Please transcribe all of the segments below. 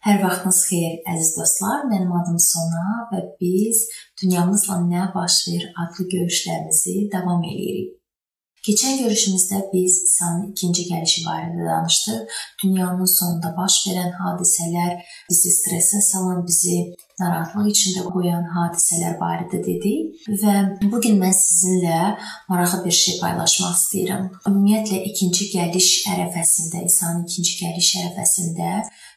Hər vaxtınız xeyir əziz dostlar. Mənim adım Sona və biz dünyamızla nə baş verir adlı görüşlərimizi davam edirik. Keçən görüşümüzdə biz İsa'nın ikinci gəlişi barədə danışdıq. Dünyanın sonunda baş verən hadisələr, bizi stressə salan, bizi narahatlıq içində qoyan hadisələr barədə dedik və bu gün mən sizinlə maraqlı bir şey paylaşmaq istəyirəm. Ümumiyyətlə ikinci gəliş ərəfəsində, İsa'nın ikinci gəliş ərəfəsində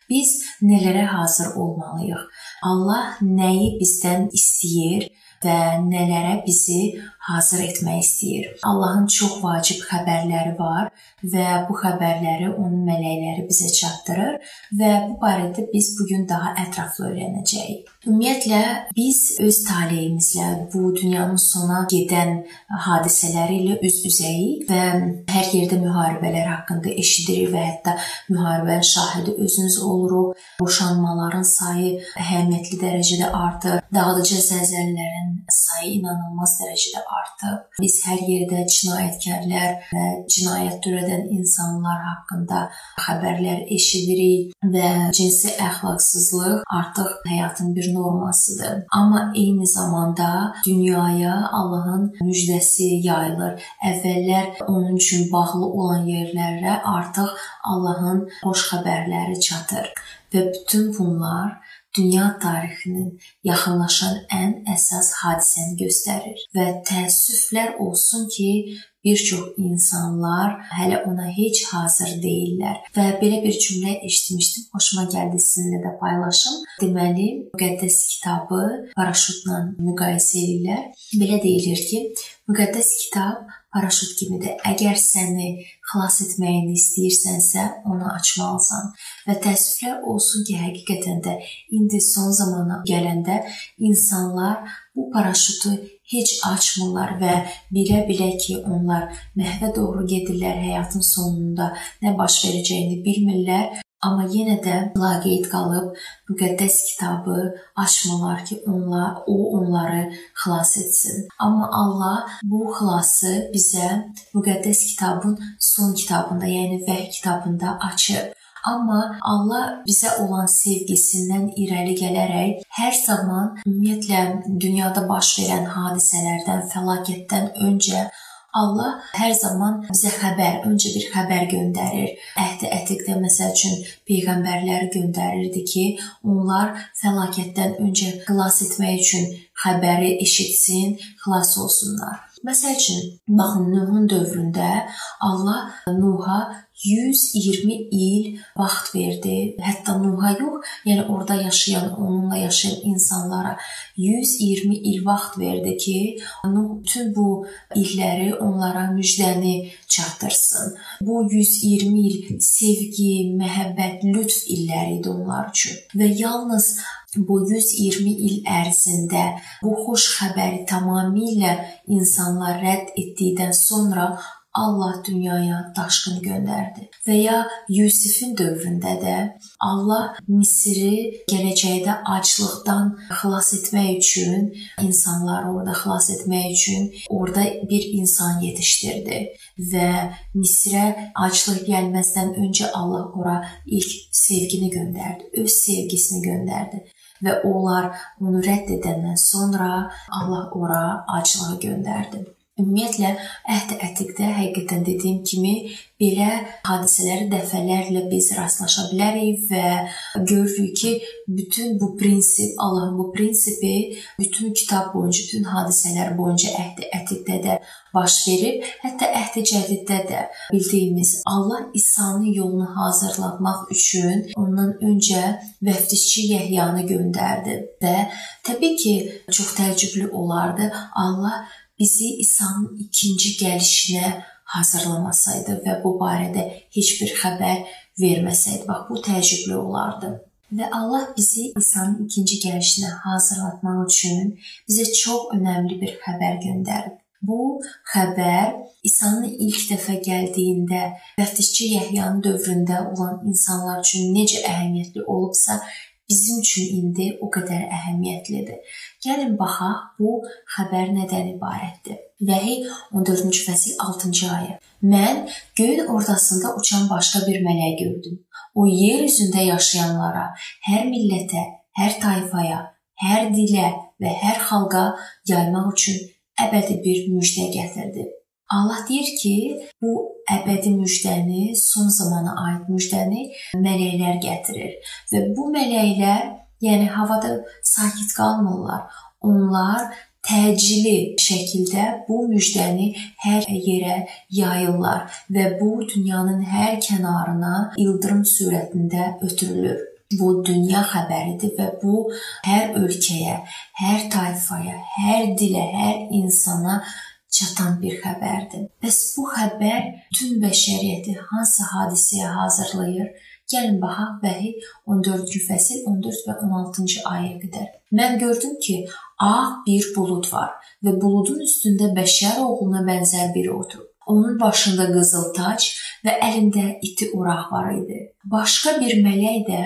Biz nələrə hazır olmalıyıq? Allah nəyi bizdən istəyir və nələrə bizi hazır etmək istəyir. Allahın çox vacib xəbərləri var və bu xəbərləri onun mələkləri bizə çatdırır və bu barədə biz bu gün daha ətraflı öyrənəcəyik. Ümumiyyətlə biz öz taleyimizlə bu dünyanın sona gedən hadisələri ilə üz-üzəyik və hər yerdə müharibələr haqqında eşidirik və hətta müharibənin şahidi özümüz oluruq. Boşanmaların sayı əhəmiyyətli dərəcədə artır. Dağıdıcı zəlzələlərin sayı inanılmaz dərəcədə artıb. Biz hər yerdə cinayətkarlar və cinayət törədən insanlar haqqında xəbərlər eşidirik və cinsi əxlaqsızlıq artıq həyatın bir normasıdır. Amma eyni zamanda dünyaya Allahın müjdəsi yayılır. Əvvəllər onun üçün bağlı olan yerlərə artıq Allahın xoş xəbərləri çatır və bütün bunlar dünya tarixinin yaxınlaşan ən əsas hadisəni göstərir və təəssüflər olsun ki, bir çox insanlar hələ ona heç hazır deyillər. Və belə bir cümlə eşitmişdim, xoşuma gəldi sizinlə də paylaşım. Deməli, müqəddəs kitabı paraşutla müqayisə edirlər. Belə deyilir ki, müqəddəs kitab paraşut kimidir. Əgər səni xilas etməyini istəyirsənsə, onu açmalısan. Və təəssüflər olsun ki, həqiqətən də indi son zamana gələndə insanlar bu paraşutu heç açmırlar və bilə-bilə ki, onlar məhvə doğru gedirlər, həyatın sonunda nə baş verəcəyini bilmirlər Amma yenə də laqeyd qalıb müqəddəs kitabı açmırlar ki, onlar o onları xilas etsin. Amma Allah bu xilası bizə müqəddəs kitabın son kitabında, yəni Vəhy kitabında açıb. Amma Allah bizə olan sevgisindən irəli gələrək hər zaman ümumiyyətlə dünyada baş verən hadisələrdən, fəlakətdən öncə Allah hər zaman bizə xəbər, öncə bir xəbər göndərir. Əhdi ətiqdə məsəl üçün peyğəmbərləri göndərirdi ki, onlar fəlakətdən öncə xilas etmək üçün xəbəri eşitsin, xilas olsunlar. Məsəl üçün, baxın Nuhun dövründə Allah Nuha 120 il vaxt verdi. Hətta Nuha yox, yəni orada yaşayan, onunla yaşayan insanlara 120 il vaxt verdi ki, Nuh bütün bu illəri onlara müjdəni çatdırsın. Bu 120 il sevgi, məhəbbət, lütf illəri idi onlar üçün. Və yalnız bu 120 il ərzində bu xoş xəbəri tamamilə insanlar rədd etdikdən sonra Allah dünyaya daşqın göndərdi. Və ya Yusifin dövründə də Allah Misri gələcəkdə aclıqdan xilas etmək üçün, insanları orada xilas etmək üçün orada bir insan yetişdirdi və Misrə aclıq gəlməzdən öncə Allah ora ilk sevgini göndərdi, öz sevgisini göndərdi və onlar onu rədd edəndən sonra Allah ora aclığı göndərdi. Ümumiyyətlə əhd ətiqdə həqiqətən dediyim kimi belə hadisələri dəfələrlə biz rastlaşa bilərik və görürük ki, bütün bu prinsip, Allahın bu prinsipi bütün kitab boyunca, bütün hadisələr boyunca əhd ətiqdə də baş verir. Hətta əhd cədiddə də bildiyimiz Allah İsa'nın yolunu hazırlamaq üçün ondan öncə vəftişçi Yəhyanı göndərdi və təbii ki, çox təəccüblü olardı. Allah bizi İsa'nın ikinci gəlişinə hazırlamasaydı və bu barədə heç bir xəbər verməsəydi, bax bu təəccüblü olardı. Və Allah bizi İsa'nın ikinci gəlişinə hazırlatmaq üçün bizə çox önəmli bir xəbər göndərib. Bu xəbər İsa'nın ilk dəfə gəldiyində vəftişçi Yəhyanın dövründə olan insanlar üçün necə əhəmiyyətli olubsa, bizim üçün indi o qədər əhəmiyyətlidir. Gəlin baxaq bu xəbər nədən ibarətdir. Vəhiy 14-cü fəsil 6-cı ayə. Mən göyün ortasında uçan başqa bir mələk gördüm. O yer üzündə yaşayanlara, hər millətə, hər tayfaya, hər dilə və hər xalqa yaymaq üçün əbədi bir müjdə gətirdi. Allah deyir ki, bu əbədi müjdəni, son zamana aid müjdəni mələklər gətirir və bu mələklər, yəni havada sakit qalmırlar. Onlar təcili şəkildə bu müjdəni hər yerə yayırlar və bu dünyanın hər kənarına ildırım sürətində ötürülür. Bu dünya xəbəridir və bu hər ölkəyə, hər tayfaya, hər dilə, hər insana çatan bir xəbərdir. Bəs bu xəbər bütün bəşəriyyəti hansı hadisəyə hazırlayır? Gəlin baxaq Vəhi 14-cü fəsil 14 və 16-cı ayəyə qədər. Mən gördüm ki, ağ bir bulud var və buludun üstündə bəşər oğluna bənzər biri oturub. Onun başında qızıl tac və əlində iti oraq var idi. Başqa bir mələk də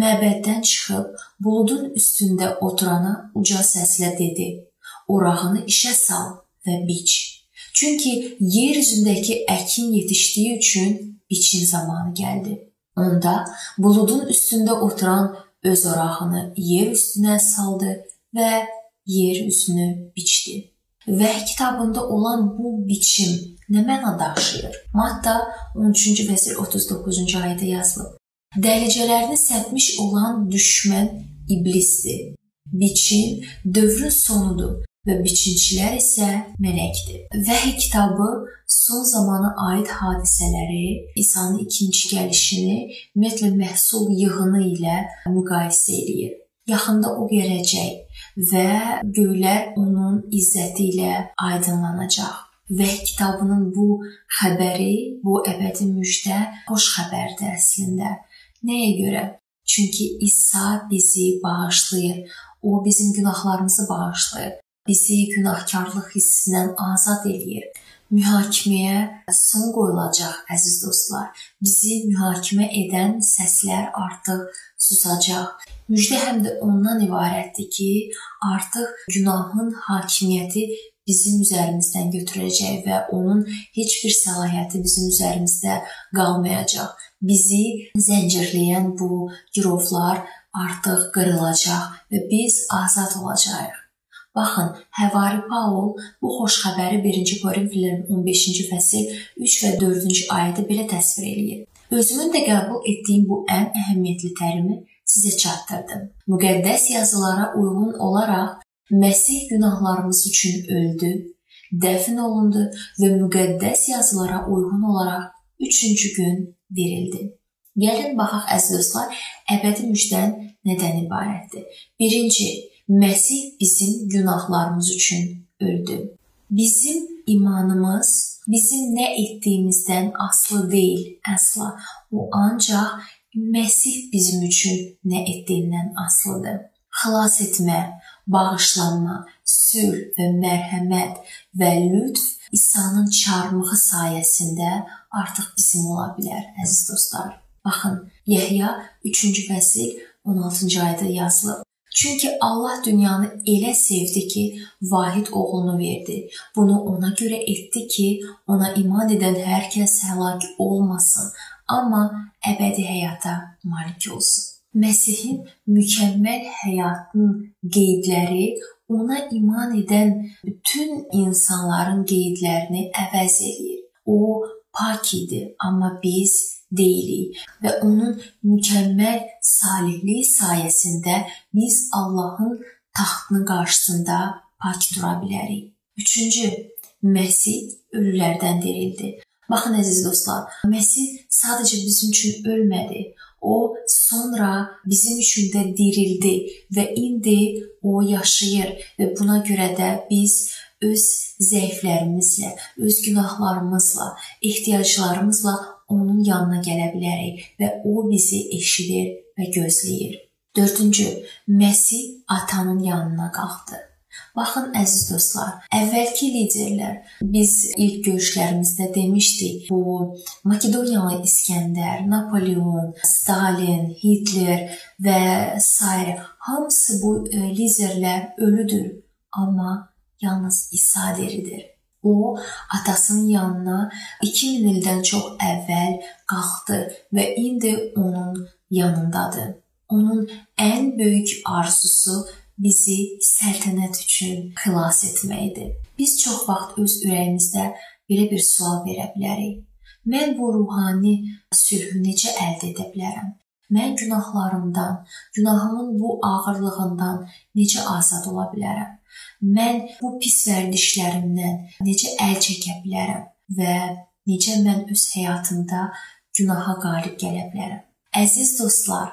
məbəddən çıxıb buludun üstündə oturana uca səslə dedi: "Orağını işə sal və biç. Çünki yer üzündəki əkin yetişdiyi üçün biçin zamanı gəldi. Onda buludun üstündə oturan öz orağını yer üstünə saldı və yer üzünü biçdi. Vəhy kitabında olan bu biçim nə məna daşıyır? Matta 13-cü fəsil 39-cu ayədə yazılıb. Dəlicələrini səpmiş olan düşmən iblisdir. Biçim dövrün sonudur və biçinçilər isə mələkdir. Vəhy kitabı son zamana aid hadisələri, İsa'nın ikinci gəlişini ümumiyyətlə məhsul yığını ilə müqayisə eləyir. Yaxında o gələcək və göylər onun izzəti ilə aydınlanacaq. Vəhy kitabının bu xəbəri, bu əbədi müjdə xoş xəbərdir əslində. Nəyə görə? Çünki İsa bizi bağışlayır. O bizim günahlarımızı bağışlayır bizi günahkarlıq hissindən azad eləyir. Mühakiməyə son qoyulacaq əziz dostlar. Bizi mühakimə edən səslər artıq susacaq. Müjdə həm də ondan ibarətdir ki, artıq günahın hakimiyyəti bizim üzərimizdən götürəcək və onun heç bir səlahiyyəti bizim üzərimizdə qalmayacaq. Bizi zəncirləyən bu girovlar artıq qırılacaq və biz azad olacağıq. Baxın, Həvari Paul bu xoş xəbəri 1-ci Korinfililərin 15-ci fəsil 3 və 4-cü ayədə belə təsvir eləyir. Özümün də qəbul etdiyim bu ən əhəmiyyətli tərimi sizə çatdırdım. Müqəddəs yazılara uyğun olaraq Məsih günahlarımız üçün öldü, dəfn olundu və müqəddəs yazılara uyğun olaraq 3-cü gün dirildi. Gəlin baxaq əziz dostlar, əbədi müjdən nədən ibarətdir? Birinci, Məsih bizim günahlarımız üçün öldü. Bizim imanımız bizim nə etdiyimizdən asılı deyil, əsla. O ancaq Məsih bizim üçün nə etdiyindən asılıdır. Xilas etmə, bağışlanma, sülh və mərhəmət və lütf İsa'nın çarmığı sayəsində artıq bizim ola bilər, əziz dostlar. Baxın, Yəhya 3-cü fəsil 16-cı ayədə yazılıb. Çünki Allah dünyanı elə sevdi ki, vahid oğlunu verdi. Bunu ona görə etdi ki, ona iman edən hər kəs həlak olmasın, amma əbədi həyata malik olsun. Məsihin mükəmməl həyatının qeydləri ona iman edən bütün insanların qeydlərini əvəz edir. O pak idi, amma biz deyilik və onun mükəmməl salihliyi sayəsində biz Allahın taxtının qarşısında pak dura bilərik. Üçüncü, Məsih ölülərdən dirildi. Baxın əziz dostlar, Məsih sadəcə bizim üçün ölmədi. O sonra bizim üçün də dirildi və indi o yaşayır və buna görə də biz öz zəiflərimizlə, öz günahlarımızla, ehtiyaclarımızla onun yanına gələ bilərik və o bizi eşidir və gözləyir. 4-cü, Məsih atanın yanına qalxdı. Baxın əziz dostlar, əvvəlki liderlər biz ilk görüşlərimizdə demişdik, bu Makedoniyalı İskəndər, Napoleon, Stalin, Hitler və s. hamısı bu e, liderlər ölüdür, amma yalnız İsa diridir. O atasının yanına 2000 ildən çox əvvəl qalxdı və indi onun yanındadır. Onun ən böyük arzusu bizi səltənət üçün xilas etməkdir. Biz çox vaxt öz ürəyimizdə belə bir sual verə bilərik. Mən bu ruhani sülhü necə əldə edə bilərəm? Mən günahlarımdan, günahımın bu ağırlığından necə azad ola bilərəm? Mən bu pis vərdişlərimdən necə əl çəkə bilərəm və necə mən öz həyatımda günaha qalib gələ bilərəm? Əziz dostlar,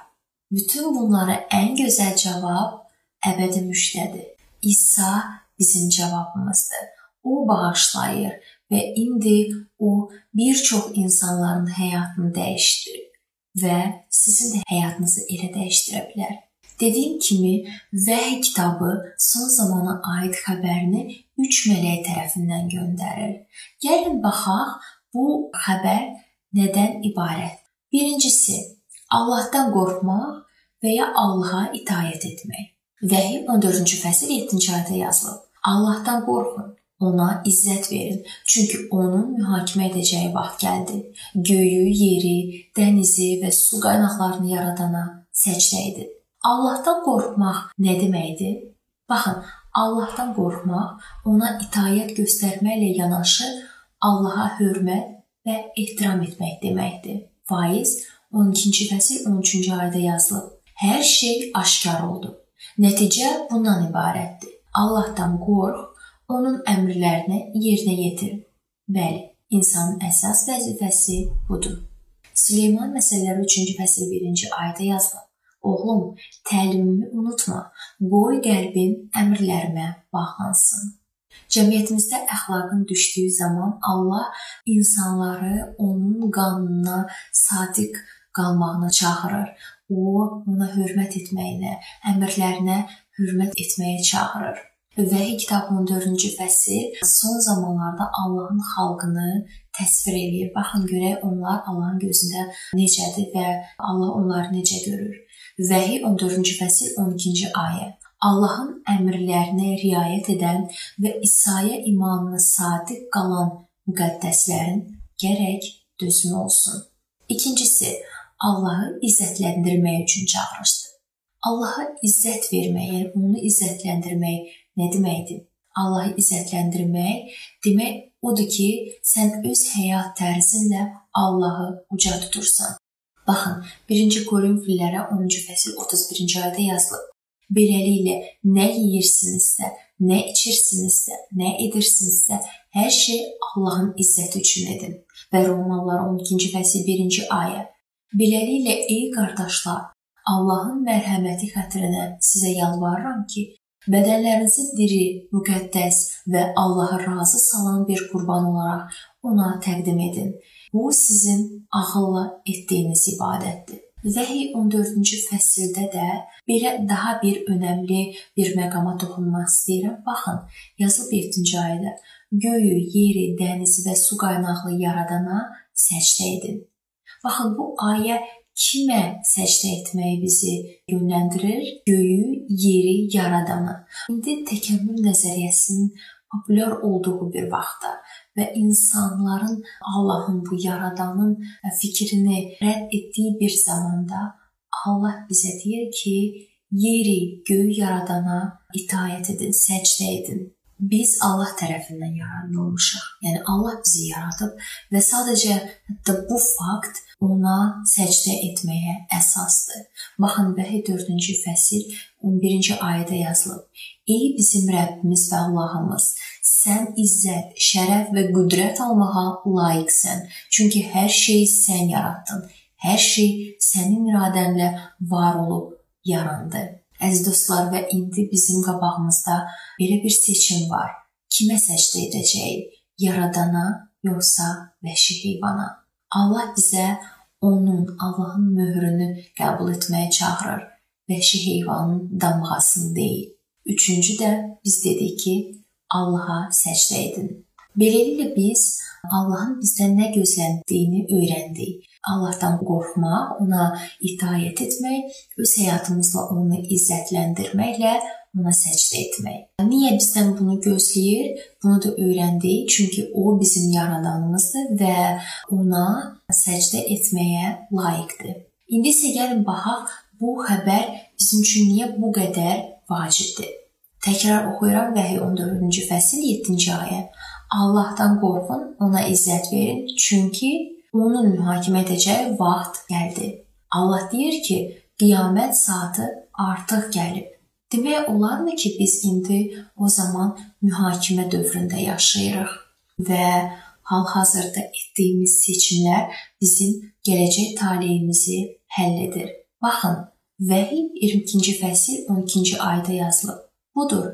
bütün bunlara ən gözəl cavab əbədi müştədir. İsa bizim cavabımızdır. O bağışlayır və indi o bir çox insanların həyatını dəyişdirir və sizin də həyatınızı elə dəyişdirə bilər. Dediyim kimi, Vəhy kitabı son zamana aid xəbərini 3 mələk tərəfindən göndərir. Gəlin baxaq bu xəbər nədən ibarət. Birincisi, Allahdan qorxmaq və ya Allaha itaat etmək. Vəhy 14-cü fəsil 7-ci ayədə yazılıb. Allahdan qorxun, ona izzət verin, çünki onun mühakimə edəcəyi vaxt gəldi. Göyü, yeri, dənizi və su qaynaqlarını yaradana səcdə edin. Allahdan qorxmaq nə deməkdir? Baxın, Allahdan qorxmaq ona itaat göstərməklə yanaşı Allaha hörmət və ehtiram etmək deməkdir. Faiz 12-ci fəsil 13-cü ayədə yazılıb. Hər şey aşkar oldu. Nəticə bundan ibarətdir. Allahdan qorx, onun əmrlərini yerinə yetir. Bəli, insanın əsas vəzifəsi budur. Süleyman məsələləri 3-cü fəsil 1-ci ayədə yazılıb. Oğlum, təlimimi unutma. Qoy qəlbin əmrlərimə bağlansın. Cəmiyyətimizdə əxlaqın düşdüyü zaman Allah insanları onun qanununa sadiq qalmağına çağırır. O, ona hörmət etməyinə, əmrlərinə hörmət etməyə çağırır. Vəhiy kitabının 4-cü fəsil son zamanlarda Allahın xalqını təsvir eləyir. Baxın görək onlar Allahın gözündə necədir və Allah onları necə görür. Vəhiy 14-cü fəsil 12-ci ayə. Allahın əmrlərinə riayət edən və İsa'ya imanına sadiq qalan müqəddəslərin gərək dözümü olsun. İkincisi, Allahı izzətləndirmək üçün çağırışdır. Allaha izzət vermək, yəni onu izzətləndirmək nə deməkdir? Allahı izzətləndirmək demək odur ki, sən öz həyat tərzinlə Allahı uca tutursan. Baxın, 1-ci Korinfillərə 10-cu fəsil 31-ci ayədə yazılıb. Beləliklə, nə yeyirsinizsə, nə içirsinizsə, nə edirsinizsə, hər şey Allahın izzəti üçün edin. Və Romalılar 12-ci fəsil 1-ci ayə. Beləliklə, ey qardaşlar, Allahın mərhəməti xətrinə sizə yalvarıram ki, bədənlərinizi diri, müqəddəs və Allaha razı salan bir qurban olaraq ona təqdim edin Bu sizin ağılla etdiyiniz ibadətdir. Vəhiy 14-cü fəsildə də belə daha bir önəmli bir məqama toxunmaq istəyirəm. Baxın, yazılıb 7-ci ayədə. Göyü, yeri, dənizi və su qaynaqlı yaradana səcdə edin. Baxın, bu ayə kimə səcdə etməyi bizi yönləndirir? Göyü, yeri yaradana. İndi təkəmmül nəzəriyyəsinin populyar olduğu bir vaxtda və insanların Allahın bu yaradanın fikrini rədd etdiyi bir zamanda Allah bizə deyir ki, yeri, göyü yaradana itaat edin, səcdə edin. Biz Allah tərəfindən yaradılmışıq. Yəni Allah bizi yaradıb və sadəcə hətta bu fakt ona səcdə etməyə əsasdır. Baxın Bəhi 4-cü fəsil 11-ci ayədə yazılıb. Ey bizim Rəbbimiz və Allahımız, sən izzət, şərəf və qüdrət almağa layiqsən. Çünki hər şeyi sən yaratdın. Hər şey sənin iradənlə var olub yarandı. Əziz dostlar, və indi bizim qabağımızda belə bir seçim var. Kimə səcdə edəcəyik? Yaradana yoxsa vəhşi heyvana? Allah bizə onun, Allahın möhrünü qəbul etməyə çağırır. Vəhşi heyvanın damğasını deyil. Üçüncü də biz dedik ki, Allaha səcdə edin. Beləliklə biz Allahın bizdən nə gözləndiyini öyrəndik. Allahdan qorxmaq, ona itaat etmək, öz həyatımızla onu izzətləndirməklə ona səcdə etmək. Niyə bizdən bunu gözləyir? Bunu da öyrəndik. Çünki o bizim yaradanımızdır və ona səcdə etməyə layiqdir. İndi isə gəlin baxaq bu xəbər bizim üçün niyə bu qədər vacibdir? Təkrar oxuyuram Vəhiy 14-cü fəsil 7-ci ayə. Allahdan qorxun, ona izzət verin, çünki onun mühakimə edəcəyi vaxt gəldi. Allah deyir ki, qiyamət saatı artıq gəlib. Demək olarmı ki, biz indi o zaman mühakimə dövründə yaşayırıq və hal-hazırda etdiyimiz seçimlər bizim gələcək taleyimizi həll edir. Baxın, Vəhiy 22-ci fəsil 12-ci ayədə yazılıb. Budur,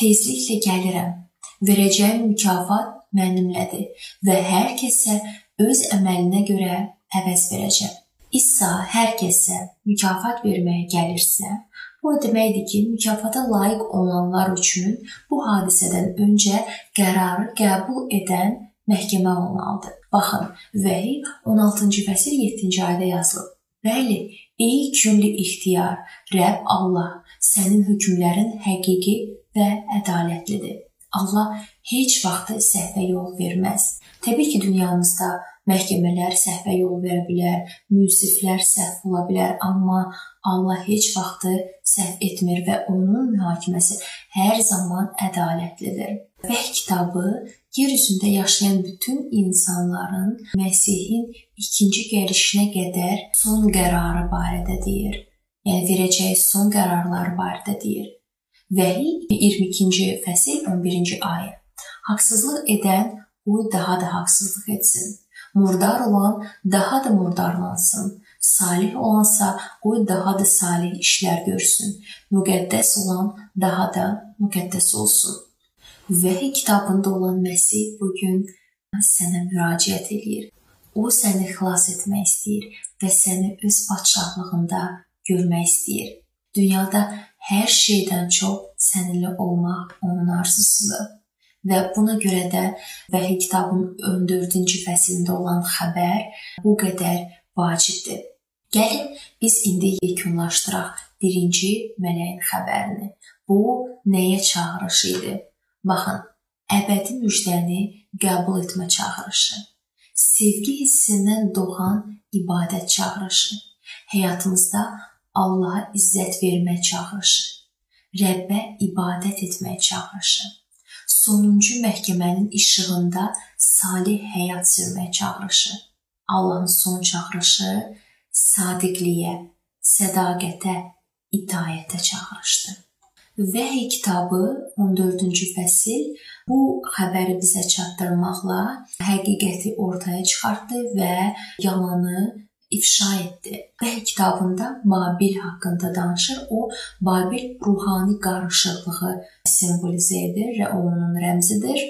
tezliklə gəlirəm. Verəcəyim mükafat mənimlədir və hər kəsə öz əməlinə görə əvəz verəcəm. İsa hər kəsə mükafat verməyə gəlirsə, bu deməkdir ki, mükafata layiq olanlar üçün bu hadisədən öncə qərarı qəbul edən məhkəmə olmalıdır. Baxın, Vəhiy 16-cı fəsil 7-ci ayədə yazılıb. Bəli, ey külli ixtiyar, Rəbb Allah, sənin hökmlərin həqiqi və ədalətlidir. Allah heç vaxt səhvə yol verməz. Təbii ki, dünyamızda məhkəmələr səhvə yol verə bilər, münsiflər səhv ola bilər, amma Allah heç vaxt səhv etmir və onun mühakiməsi hər zaman ədalətlidir. Vəhy kitabı yer üzündə yaşayan bütün insanların Məsihin ikinci gəlişinə qədər son qərarı barədə deyir. Yəni verəcəyi son qərarlar barədə deyir. Vəhiy 22-ci fəsil 11-ci ayə. Haqsızlıq edən qoy daha da haqsızlıq etsin. Murdar olan daha da murdarlansın. Salih olansa qoy daha da salih işlər görsün. Müqəddəs olan daha da müqəddəs olsun. Vəhiy kitabında olan Məsih bu gün sənə müraciət eləyir. O səni xilas etmək istəyir və səni öz padşahlığında görmək istəyir. Dünyada hər şeydən çox səninlə olmaq onun arzusudur. Və buna görə də Vəhiy kitabının 14-cü fəslində olan xəbər bu qədər vacibdir. Gəlin biz indi yekunlaşdıraq birinci mələyin xəbərini. Bu nəyə çağırış idi? Baxın, əbədi müjdəni qəbul etmə çağırışı. Sevgi hissindən doğan ibadət çağırışı. Həyatımızda Allaha izzət vermə çağırışı. Rəbbə ibadət etmək çağırışı. Sonuncu məhkəmənin işığında salih həyat sürmək çağırışı. Allahın son çağırışı sadiqliyə, sədaqətə, itayətə çağırışdır. Vəhy kitabı 14-cü fəsil bu xəbəri bizə çatdırmaqla həqiqəti ortaya çıxartdı və yalanı ifşa etdi. Vəhy kitabında Babil haqqında danışır. O Babil ruhani qarışıqlığı simvolizə edir və onun rəmzidir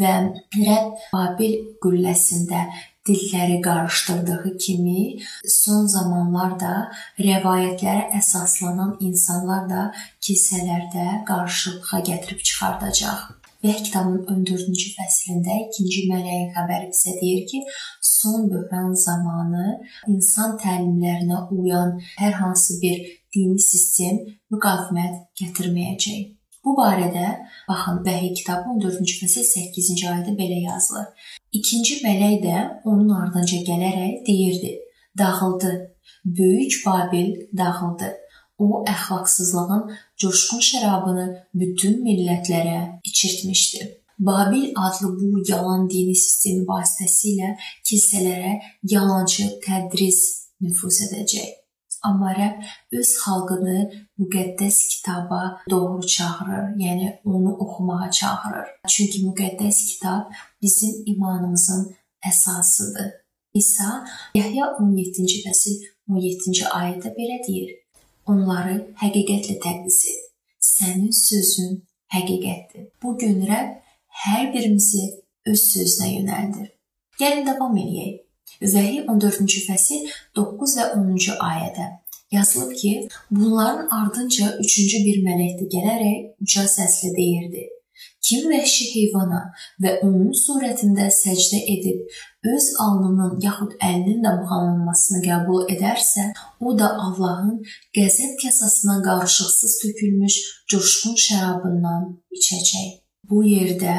və Rəbb Babil qülləsində dilləri qarışdırdığı kimi son zamanlarda rəvayətlərə əsaslanan insanlar da kilsələrdə qarşılığa gətirib çıxardacaq. Vəhy kitabının 14-cü fəslində 2-ci mələyin xəbəri bizə deyir ki, son böhran zamanı insan təlimlərinə uyan hər hansı bir dini sistem müqavimət gətirməyəcək. Bu barədə baxın Vəhiy kitabı 14-cü fəsil 8-ci ayədə belə yazılır. İkinci mələk də onun ardınca gələrək deyirdi: "Dağıldı. Böyük Babil dağıldı. O əxlaqsızlığın coşqun şərabını bütün millətlərə içirtmişdi." Babil adlı bu yalan dini sistemi vasitəsilə kilsələrə yalançı tədris nüfuz edəcək. Amma Rəbb öz xalqını müqəddəs kitaba doğru çağırır, yəni onu oxumağa çağırır. Çünki müqəddəs kitab bizim imanımızın əsasıdır. İsa Yahya 17-ci fəsil 17-ci ayədə belə deyir: Onları həqiqətlə təqdis et. Sənin sözün həqiqətdir. Bu gün Rəbb hər birimizi öz sözünə yönəldir. Gəlin davam edək. Vəhiy 14-cü fəsil 9 və 10-cu ayədə yazılıb ki, bunların ardınca üçüncü bir mələk də gələrək uca səslə deyirdi: Kim vəhşi heyvana və onun surətində səcdə edib öz alnının yaxud əlinin də buxanılmasını qəbul edərsə, o da Allahın qəzəb kasasına qarışıqsız tökülmüş coşqun şərabından içəcək. Bu yerdə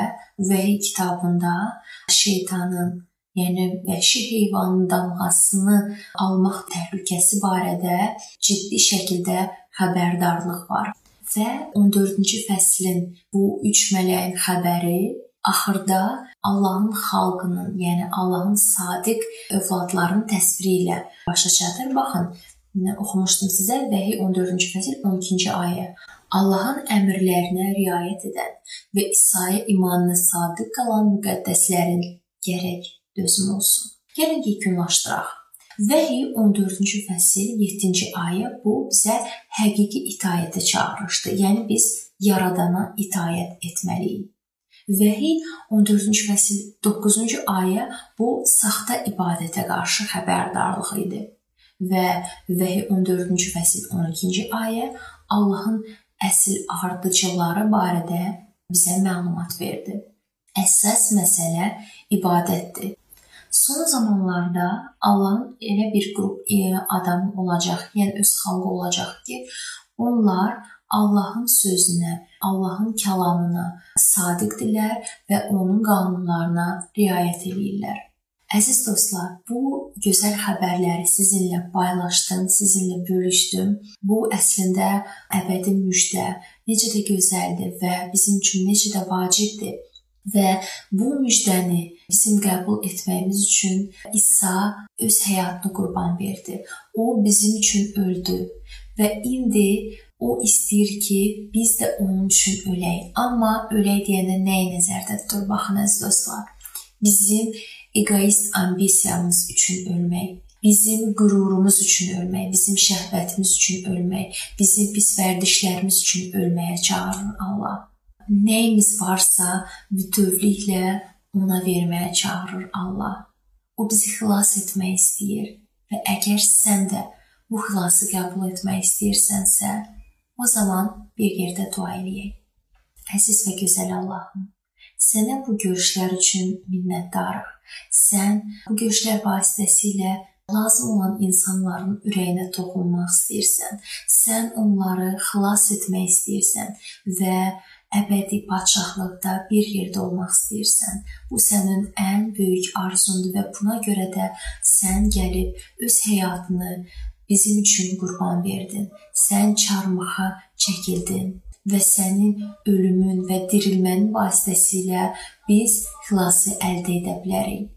Vəhiy kitabında şeytanın, yəni vəhşi heyvanın damğasını almaq təhlükəsi barədə ciddi şəkildə xəbərdarlıq var və 14-cü fəslin bu 3 mələyin xəbəri axırda Allahın xalqının, yəni Allahın sadiq övladlarının təsviri ilə başa çatır. Baxın, oxumuşdum sizə Vəhiy 14-cü fəsil 12-ci ayə. Allahın əmrlərinə riayət edən və İsa'ya imanına sadiq qalan müqəddəslərin gərək dözüm olsun. Gəlin yekunlaşdıraq. Vəhiy 14-cü fəsil 7-ci ayə bu bizə həqiqi itayətə çağırışdır. Yəni biz yaradana itayət etməliyik. Vəhiy 14-cü fəsil 9-cu ayə bu saxta ibadətə qarşı xəbərdarlıq idi. Və Vəhiy 14-cü fəsil 12-ci ayə Allahın əsl ardıcıları barədə bizə məlumat verdi. Əsas məsələ ibadətdir. Son zamanlarda Allahın elə bir qrup e, adam olacaq, yəni öz xalqı olacaq ki, onlar Allahın sözünə, Allahın kəlamına sadiqdirlər və onun qanunlarına riayət edirlər. Əziz dostlar, bu gözəl xəbərləri sizinlə paylaşdım, sizinlə bölüşdüm. Bu əslində əbədi müjdə, necə də gözəldir və bizim üçün necə də vacibdir və bu müjdəni bizim qəbul etməyimiz üçün İsa öz həyatını qurban verdi. O bizim üçün öldü və indi o istəyir ki, biz də onun üçün ölək. Amma ölək deyəndə nəyi nəzərdə tutur? Baxın əziz dostlar. Bizim egoist ambisiyamız üçün ölmək, bizim qürurumuz üçün ölmək, bizim şəhvətimiz üçün ölmək, bizim pis vərdişlərimiz üçün ölməyə çağırır Allah nəyimiz varsa bütövlüklə ona verməyə çağırır Allah. O bizi xilas etmək istəyir və əgər sən də bu xilası qəbul etmək istəyirsənsə, o zaman bir yerdə dua eləyək. Əziz və gözəl Allahım, sənə bu görüşlər üçün minnətdarıq. Sən bu görüşlər vasitəsilə lazım olan insanların ürəyinə toxunmaq istəyirsən. Sən onları xilas etmək istəyirsən və əbədi padşahlıqda bir yerdə olmaq istəyirsən, bu sənin ən böyük arzundur və buna görə də sən gəlib öz həyatını bizim üçün qurban verdin. Sən çarmıxa çəkildin və sənin ölümün və dirilmənin vasitəsilə biz xilası əldə edə bilərik.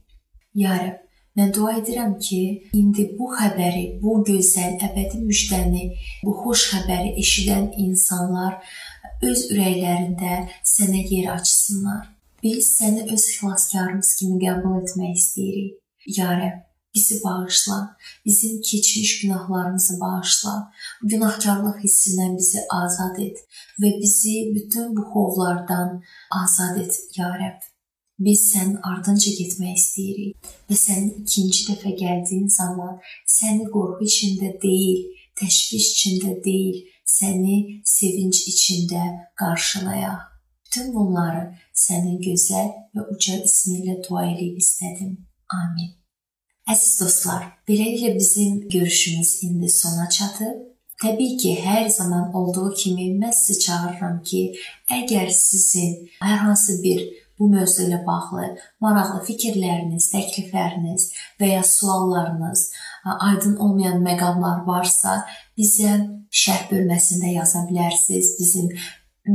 Ya Rəbb, mən dua edirəm ki, indi bu xəbəri, bu gözəl əbədi müjdəni, bu xoş xəbəri eşidən insanlar öz ürəklərində sənə yer açsınlar. Biz səni öz xilaskarımız kimi qəbul etmək istəyirik. Ya Rəbb, bizi bağışla, bizim keçmiş günahlarımızı bağışla. Günahkarlıq hissindən bizi azad et və bizi bütün bu xovlardan azad et, ya Rəbb. Biz sənin ardınca getmək istəyirik və sənin ikinci dəfə gəldiyin zaman səni qorxu içində deyil, təşviş içində deyil, səni sevinc içində qarşılayaq. Bütün bunları sənin gözəl və uca ismi ilə dua edib istədim. Amin. Əziz dostlar, beləliklə bizim görüşümüz indi sona çatıb. Təbii ki, hər zaman olduğu kimi mən sizi çağırıram ki, əgər sizin hər hansı bir bu mövzu ilə bağlı maraqlı fikirləriniz, təklifləriniz və ya suallarınız, aydın olmayan məqamlar varsa, bizə şərh bölməsində yaza bilərsiniz. Bizim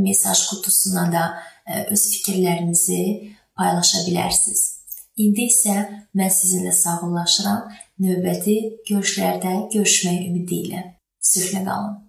mesaj qutusuna da e, öz fikirlərinizi paylaşa bilərsiniz. İndi isə mən sizinlə sağollaşıram. Növbəti görüşlərdə görüşmək ümidi ilə. Sülhlə qalın.